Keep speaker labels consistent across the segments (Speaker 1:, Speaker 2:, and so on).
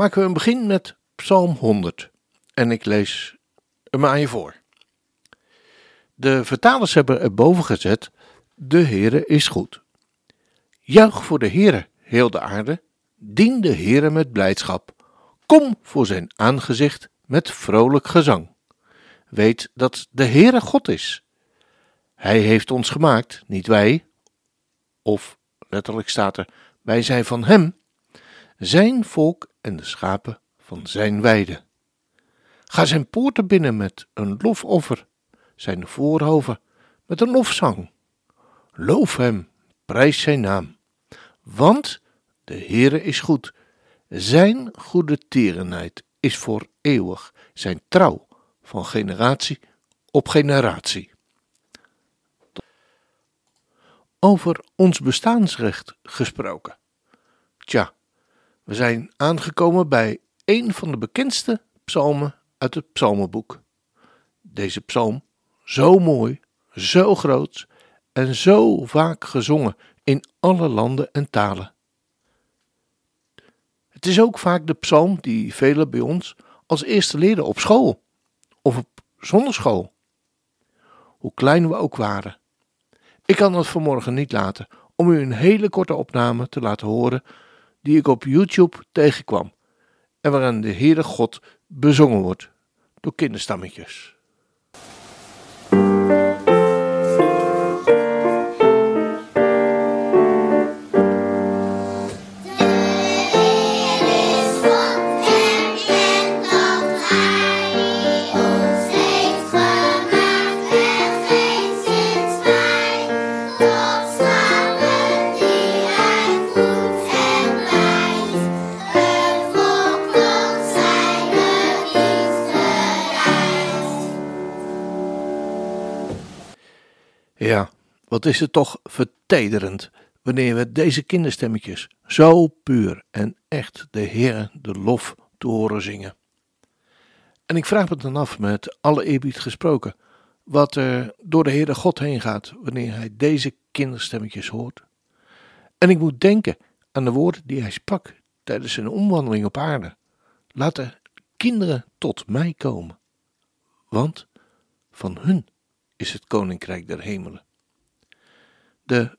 Speaker 1: maken we een begin met Psalm 100 en ik lees hem aan je voor. De vertalers hebben erboven gezet: De Heere is goed. Juich voor de Heere, heel de aarde. Dien de Heere met blijdschap. Kom voor zijn aangezicht met vrolijk gezang. Weet dat de Heere God is. Hij heeft ons gemaakt, niet wij. Of letterlijk staat er: wij zijn van Hem zijn volk en de schapen van zijn weide. Ga zijn poorten binnen met een lofoffer, zijn voorhoven met een lofzang. Loof hem, prijs zijn naam, want de Heere is goed. Zijn goede tierenheid is voor eeuwig, zijn trouw van generatie op generatie. Over ons bestaansrecht gesproken. Tja, we zijn aangekomen bij een van de bekendste psalmen uit het psalmenboek. Deze psalm, zo mooi, zo groot en zo vaak gezongen in alle landen en talen. Het is ook vaak de psalm die velen bij ons als eerste leren op school of op zonderschool. Hoe klein we ook waren. Ik kan het vanmorgen niet laten om u een hele korte opname te laten horen die ik op YouTube tegenkwam en waarin de Heere God bezongen wordt door kinderstammetjes. Ja, wat is het toch vertederend wanneer we deze kinderstemmetjes zo puur en echt de Heer de lof te horen zingen. En ik vraag me dan af, met alle eerbied gesproken, wat er door de Heere God heen gaat wanneer hij deze kinderstemmetjes hoort. En ik moet denken aan de woorden die hij sprak tijdens zijn omwandeling op aarde. Laat de kinderen tot mij komen, want van hun is het koninkrijk der hemelen. De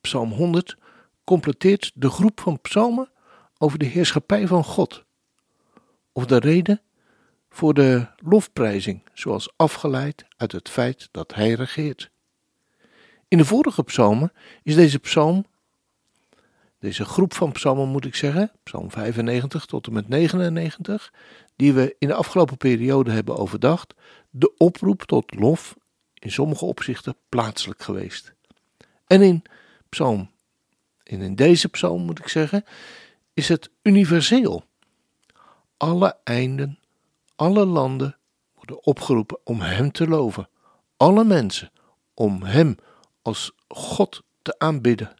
Speaker 1: Psalm 100 completeert de groep van psalmen over de heerschappij van God, of de reden voor de lofprijzing, zoals afgeleid uit het feit dat Hij regeert. In de vorige psalmen is deze psalm, deze groep van psalmen moet ik zeggen, psalm 95 tot en met 99, die we in de afgelopen periode hebben overdacht, de oproep tot lof in sommige opzichten plaatselijk geweest. En in psalm, en in deze psalm moet ik zeggen, is het universeel. Alle einden, alle landen worden opgeroepen om Hem te loven. Alle mensen om Hem als God te aanbidden.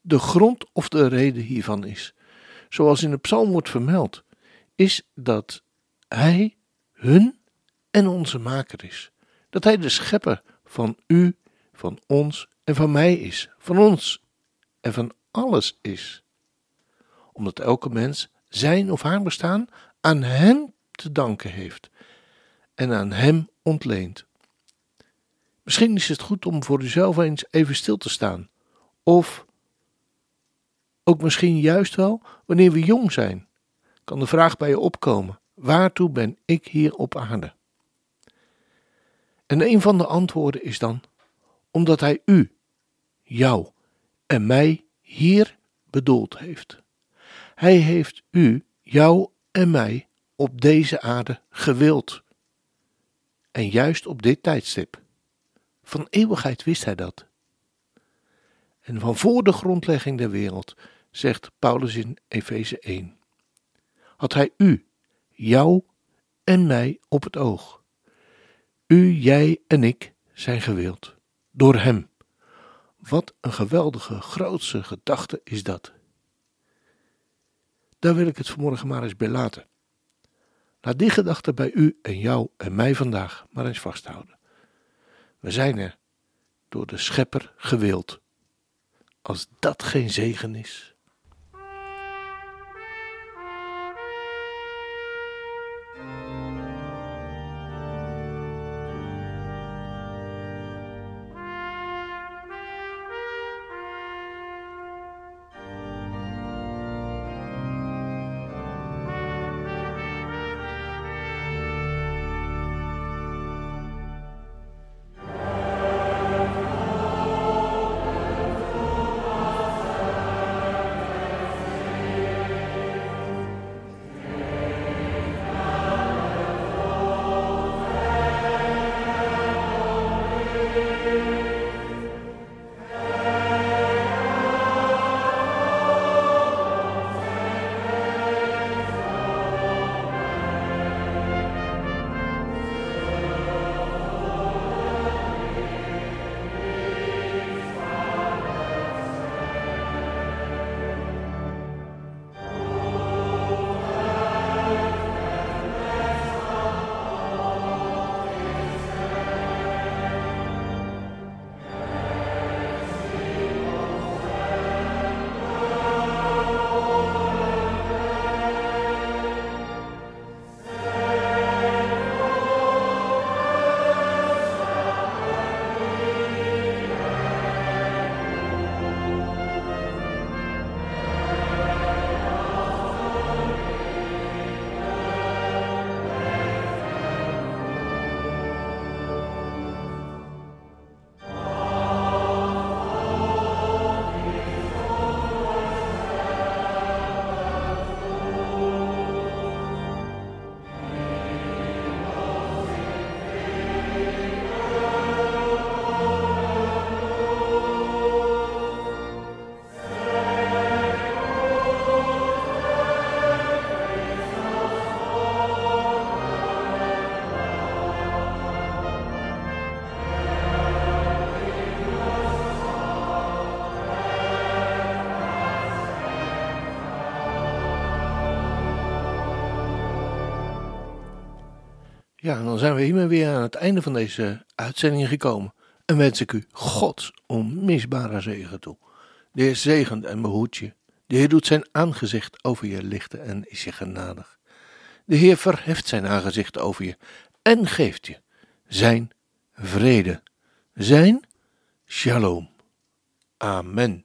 Speaker 1: De grond of de reden hiervan is, zoals in de psalm wordt vermeld, is dat Hij hun en onze maker is dat Hij de schepper van u, van ons en van mij is, van ons en van alles is. Omdat elke mens zijn of haar bestaan aan Hem te danken heeft en aan Hem ontleent. Misschien is het goed om voor uzelf eens even stil te staan, of ook misschien juist wel wanneer we jong zijn, kan de vraag bij je opkomen: waartoe ben ik hier op aarde? En een van de antwoorden is dan: omdat Hij u, jou en mij hier bedoeld heeft. Hij heeft u, jou en mij op deze aarde gewild. En juist op dit tijdstip. Van eeuwigheid wist hij dat. En van voor de grondlegging der wereld, zegt Paulus in Efeze 1, had Hij u, jou en mij op het oog. U, jij en ik zijn gewild door Hem. Wat een geweldige, grootse gedachte is dat. Daar wil ik het vanmorgen maar eens bij laten. Laat die gedachte bij u en jou en mij vandaag maar eens vasthouden. We zijn er door de Schepper gewild. Als dat geen zegen is. Dan zijn we hiermee weer aan het einde van deze uitzending gekomen. En wens ik u Gods onmisbare zegen toe. De Heer zegent en behoedt je. De Heer doet zijn aangezicht over je lichten en is je genadig. De Heer verheft zijn aangezicht over je en geeft je zijn vrede, zijn shalom. Amen.